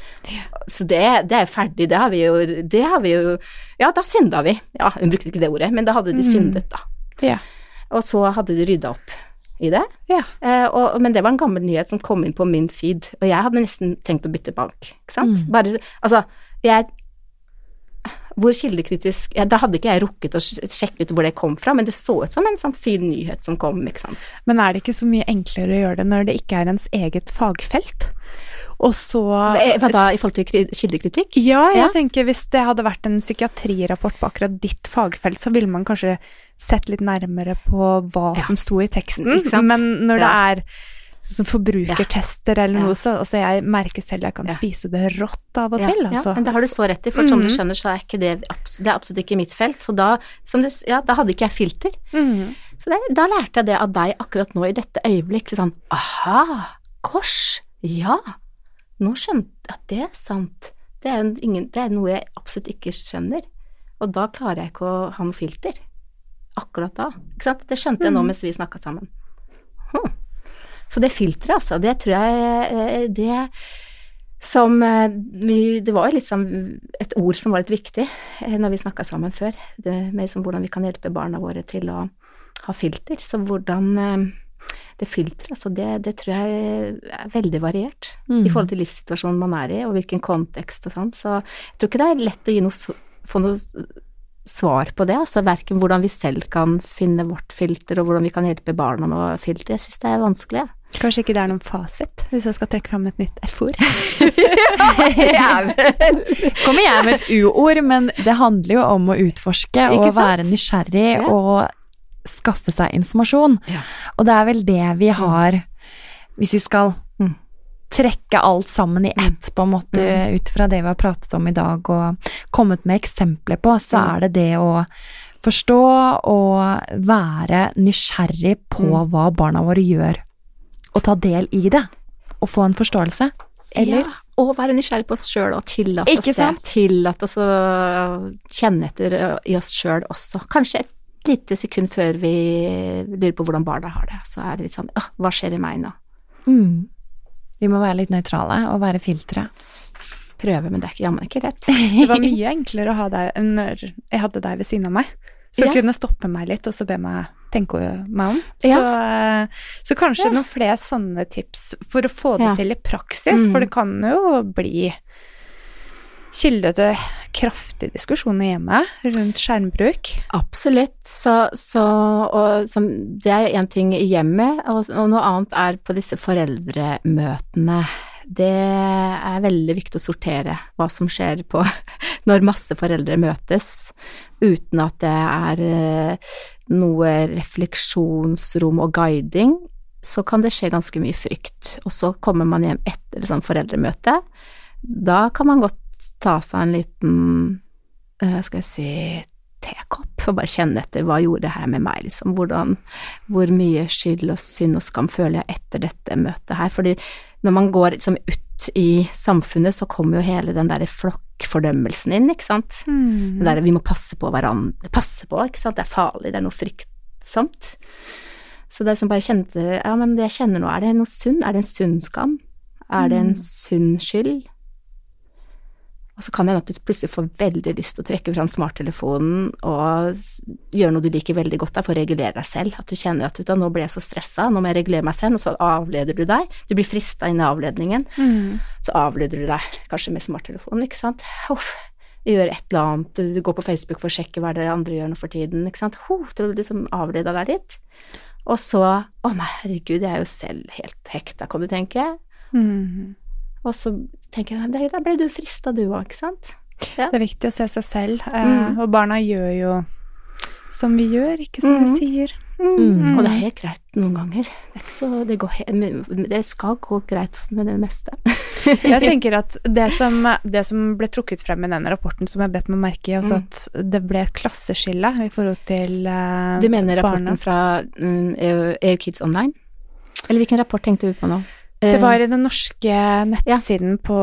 Så det, det, er ferdig, det har vi jo Det har vi jo Ja, da synda vi. Ja, hun brukte ikke det ordet, men da hadde de mm. syndet, da. Ja. Og så hadde de rydda opp i det. Ja. Eh, og, men det var en gammel nyhet som kom inn på min feed, og jeg hadde nesten tenkt å bytte bank, ikke sant. Mm. Bare Altså, jeg hvor kildekritisk ja, Da hadde ikke jeg rukket å sjekke ut hvor det kom fra, men det så ut som en sånn fin nyhet som kom, ikke sant. Men er det ikke så mye enklere å gjøre det når det ikke er ens eget fagfelt? Og så Hva da, i forhold til kildekritikk? Ja, jeg ja. tenker hvis det hadde vært en psykiatrirapport på akkurat ditt fagfelt, så ville man kanskje sett litt nærmere på hva ja. som sto i teksten. Men når det er sånn forbrukertester eller noe, så altså jeg merker selv jeg kan spise det rått av og til, altså. Ja, men det har du så rett i, for som mm. du mhm. skjønner, så er ikke det Det er absolutt ikke mitt felt. Så da, du, ja, da hadde ikke jeg filter. Mm. Så det, da lærte jeg det av deg akkurat nå i dette øyeblikk. Sånn aha, kors, ja. Nå skjønte jeg at det er sant. Det er, ingen, det er, noe jeg absolutt ikke skjønner. Og da klarer jeg ikke å ha noe filter. Akkurat da. Ikke sant? Det skjønte jeg nå mm. mens vi snakka sammen. Hm. Så det filteret, altså, det tror jeg eh, Det som eh, Det var sånn et ord som var litt viktig eh, når vi snakka sammen før. Det med liksom hvordan vi kan hjelpe barna våre til å ha filter. Så hvordan det filteret, altså det, det, tror jeg er veldig variert mm. i forhold til livssituasjonen man er i, og hvilken kontekst og sånn. Så jeg tror ikke det er lett å noe, få noe svar på det, altså verken hvordan vi selv kan finne vårt filter, og hvordan vi kan hjelpe barna med å filtre. Jeg syns det er vanskelig. Kanskje ikke det er noen fasit, hvis jeg skal trekke fram et nytt F-ord. Kommer jeg med et U-ord, men det handler jo om å utforske og være nysgjerrig ja. og skaffe seg informasjon. Ja. Og det er vel det vi har Hvis vi skal. Trekke alt sammen i ett, på en måte, mm. ut fra det vi har pratet om i dag og kommet med eksempler på, så mm. er det det å forstå og være nysgjerrig på mm. hva barna våre gjør, og ta del i det, og få en forståelse. Eller? Ja, og være nysgjerrig på oss sjøl og tillate oss det. Tillate oss å kjenne etter i oss sjøl også. Kanskje et lite sekund før vi lurer på hvordan barna har det, så er det litt sånn åh, hva skjer i meg nå? Mm. Vi må være litt nøytrale og være filtre. Prøve, men det er ikke jammen ikke rett. det var mye enklere å ha deg når jeg hadde deg ved siden av meg. Så ja. kunne stoppe meg litt, og så be meg tenke meg om. Ja. Så, så, kanskje ja. noen flere sånne tips for å få det til i praksis, mm. for det kan jo bli kilde til kraftige diskusjoner hjemme rundt skjermbruk? Absolutt. Så, så og, så, det er én ting i hjemmet, og, og, noe annet er på disse foreldremøtene. Det er veldig viktig å sortere hva som skjer på når masse foreldre møtes, uten at det er eh, noe refleksjonsrom og guiding. Så kan det skje ganske mye frykt. Og så kommer man hjem etter et sånt foreldremøte. Da kan man godt ta seg en liten, uh, skal jeg si, tekopp og bare kjenne etter hva gjorde det her med meg, liksom. Hvordan, hvor mye skyld og synd og skam føler jeg etter dette møtet her. Fordi når man går liksom ut i samfunnet, så kommer jo hele den derre flokkfordømmelsen inn, ikke sant. Mm. Det derre vi må passe på hverandre, passe på, ikke sant. Det er farlig, det er noe fryktsomt. Så det som bare kjente, ja, men det jeg kjenner nå, er det noe sunn? Er det en sunn skam? Er det en mm. sunn skyld? Og så kan det hende at du plutselig får veldig lyst til å trekke fram smarttelefonen og gjøre noe du liker veldig godt der for å regulere deg selv. At du kjenner at nå ble jeg så stressa, nå må jeg regulere meg selv, og så avleder du deg. Du blir frista inn i avledningen. Mm. Så avleder du deg kanskje med smarttelefonen, ikke sant. Uff, gjør et eller annet, du går på Facebook for å sjekke hva det andre gjør nå for tiden, ikke sant. Ho, du liksom avleda deg litt. Og så Å nei, herregud, jeg er jo selv helt hekta, kan du tenke. Mm. Og så tenker jeg da ble du frista du òg, ikke sant? Ja. Det er viktig å se seg selv, eh, mm. og barna gjør jo som vi gjør, ikke som mm. vi sier. Mm. Og det er helt greit noen ganger. Det, så, det, det, skal gå greit med det meste. jeg tenker at det som, det som, ble trukket frem i den rapporten, som jeg bet meg merke i, også mm. at det ble et klasseskille i forhold til uh, Du mener rapporten barna. fra um, EU, EU Kids Online? Eller hvilken rapport tenkte du på nå? Det var i den norske nettsiden ja. på,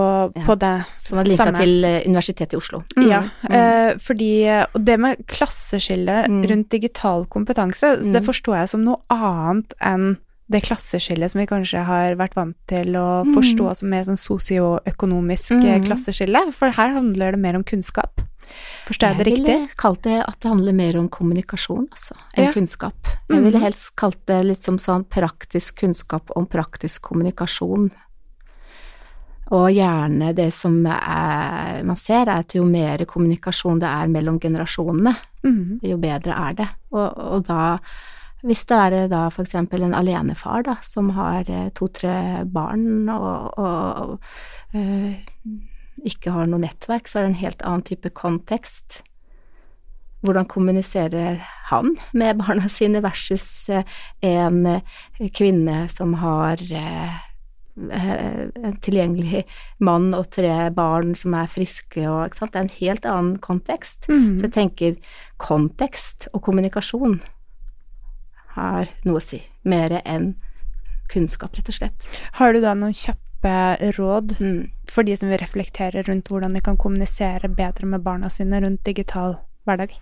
på, det Som var linka til eh, Universitetet i Oslo. Mm. Ja, mm. Eh, fordi Og det med klasseskille mm. rundt digital kompetanse, mm. det forstår jeg som noe annet enn det klasseskillet som vi kanskje har vært vant til å mm. forstå som mer sånn sosioøkonomisk mm. klasseskille, for her handler det mer om kunnskap. Forstår jeg det riktig? Jeg ville kalt det at det handler mer om kommunikasjon, altså, enn ja. kunnskap. Jeg ville mhm. helst kalt det litt som sånn praktisk kunnskap om praktisk kommunikasjon. Og gjerne det som er, man ser, er at jo mer kommunikasjon det er mellom generasjonene, mm. jo bedre er det. Og, og da hvis det er da eksempel en alenefar da, som har eh, to-tre barn og, og, og øh, ikke har noe nettverk, så er det en helt annen type kontekst. Hvordan kommuniserer han med barna sine versus eh, en eh, kvinne som har eh, en tilgjengelig mann og tre barn som er friske og ikke sant. Det er en helt annen kontekst. Mm. Så jeg tenker kontekst og kommunikasjon har noe å si. Mer enn kunnskap, rett og slett. Har du da noen kjappe type råd mm. for de som vil reflektere rundt hvordan de kan kommunisere bedre med barna sine rundt digital hverdag?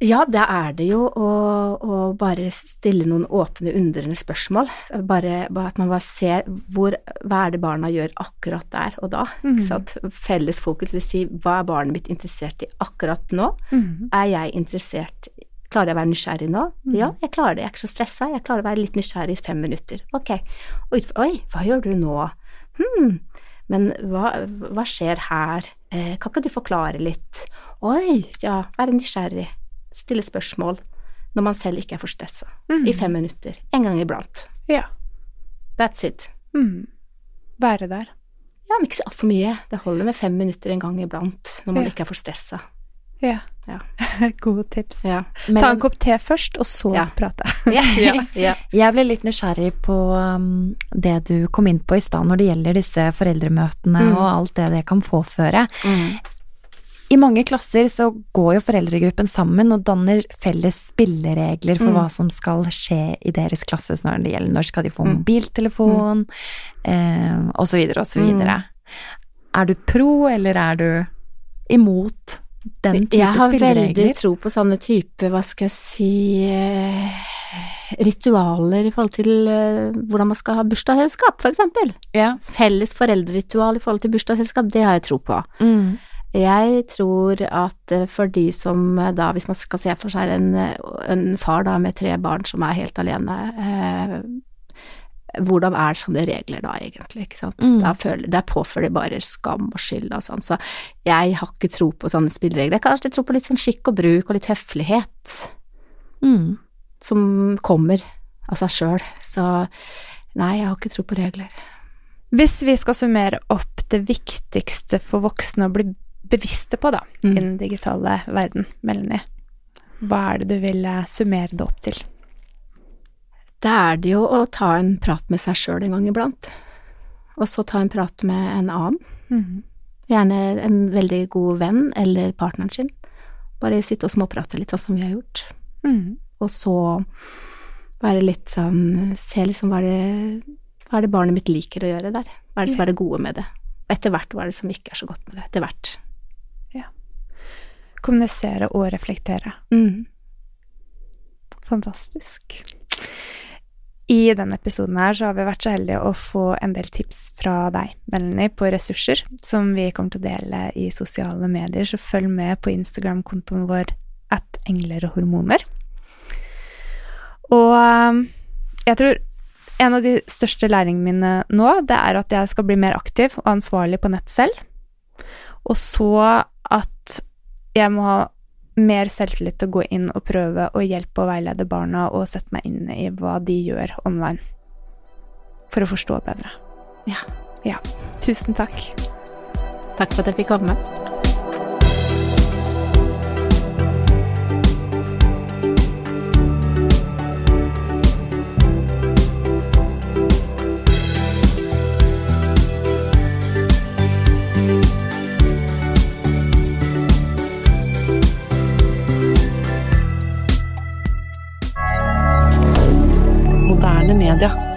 Ja, det er det jo å, å, bare stille noen åpne, undrende spørsmål. Bare, bare, at man bare ser hvor, hva er det barna gjør akkurat der og da. Mm. Felles fokus vil si hva er barnet mitt interessert i akkurat nå? Mm. Er jeg interessert Klarer jeg å være nysgjerrig nå? Mm. Ja, jeg klarer det. Jeg er ikke så stressa. Jeg klarer å være litt nysgjerrig i fem minutter. Ok. Oi, hva gjør du nå? Hm, men hva, hva skjer her? Eh, kan ikke du forklare litt? Oi, ja, være nysgjerrig. Stille spørsmål når man selv ikke er for stressa. Mm. I fem minutter. En gang iblant. Ja. That's it. Mm. Være der. Ja, men ikke så altfor mye. Det holder med fem minutter en gang iblant når man ja. ikke er for stressa. Ja. Ja. Gode tips. Ja. Ta en kopp te først, og så Ja. prate. ja. ja. Jeg ble litt nysgjerrig på um, det du kom inn på i stad når det gjelder disse foreldremøtene Mm. og alt det det kan påføre. Mm. I mange klasser så går jo foreldregruppen sammen og danner felles spilleregler for Mm. hva som skal skje i deres klasse når det gjelder når skal de få Mm. mobiltelefon, eh, og så videre og så videre. Er du pro, eller er du imot den type Jeg har spilleregler? veldig tro på sånne type, hva skal jeg si, eh, ritualer i forhold til eh, hvordan man skal ha bursdagsselskap, for eksempel. Ja. Felles foreldreritual i forhold til bursdagsselskap, det har jeg tro på. Mm. Jeg tror at eh, for de som da, hvis man skal se for seg en, en far da med tre barn som er helt alene, eh, hvordan er sånne regler da egentlig, ikke sant? Mm. Da føler, der påfører de bare skam og skyld og sånn, så jeg har ikke tro på sånne spilleregler. Jeg kan kanskje tro på litt sånn skikk og bruk og litt høflighet Mm. som kommer av seg sjøl, så nei, jeg har ikke tro på regler. Hvis vi skal summere opp det viktigste for voksne å bli bevisste på, da, Mm. i den digitale verden, Melanie, hva er det du vil summere det opp til? Da er det jo å ta en prat med seg sjøl en gang iblant, og så ta en prat med en annen. Gjerne en veldig god venn eller partneren sin. Bare sitte og småprate litt, sånn som vi har gjort. Mm. Og så være litt sånn Se liksom hva er det, hva er det barnet mitt liker å gjøre der? Hva er det som er det gode med det? Og etter hvert hva er det som ikke er så godt med det? Etter hvert. Kommunisere og reflektere. Mm. Fantastisk. I denne episoden her så har vi vært så heldige å få en del tips fra deg, Melanie, på ressurser som vi kommer til å dele i sosiale medier, så følg med på Instagram-kontoen vår at engler og hormoner. Og um, jeg tror en av de største læringene mine nå, det er at jeg skal bli mer aktiv og ansvarlig på nett selv. Og så at jeg må ha mer selvtillit til å gå inn og prøve å hjelpe og veilede barna og sette meg inn i hva de gjør online. For å forstå bedre. Ja. Ja. Tusen takk. Takk for at jeg fikk komme. Media.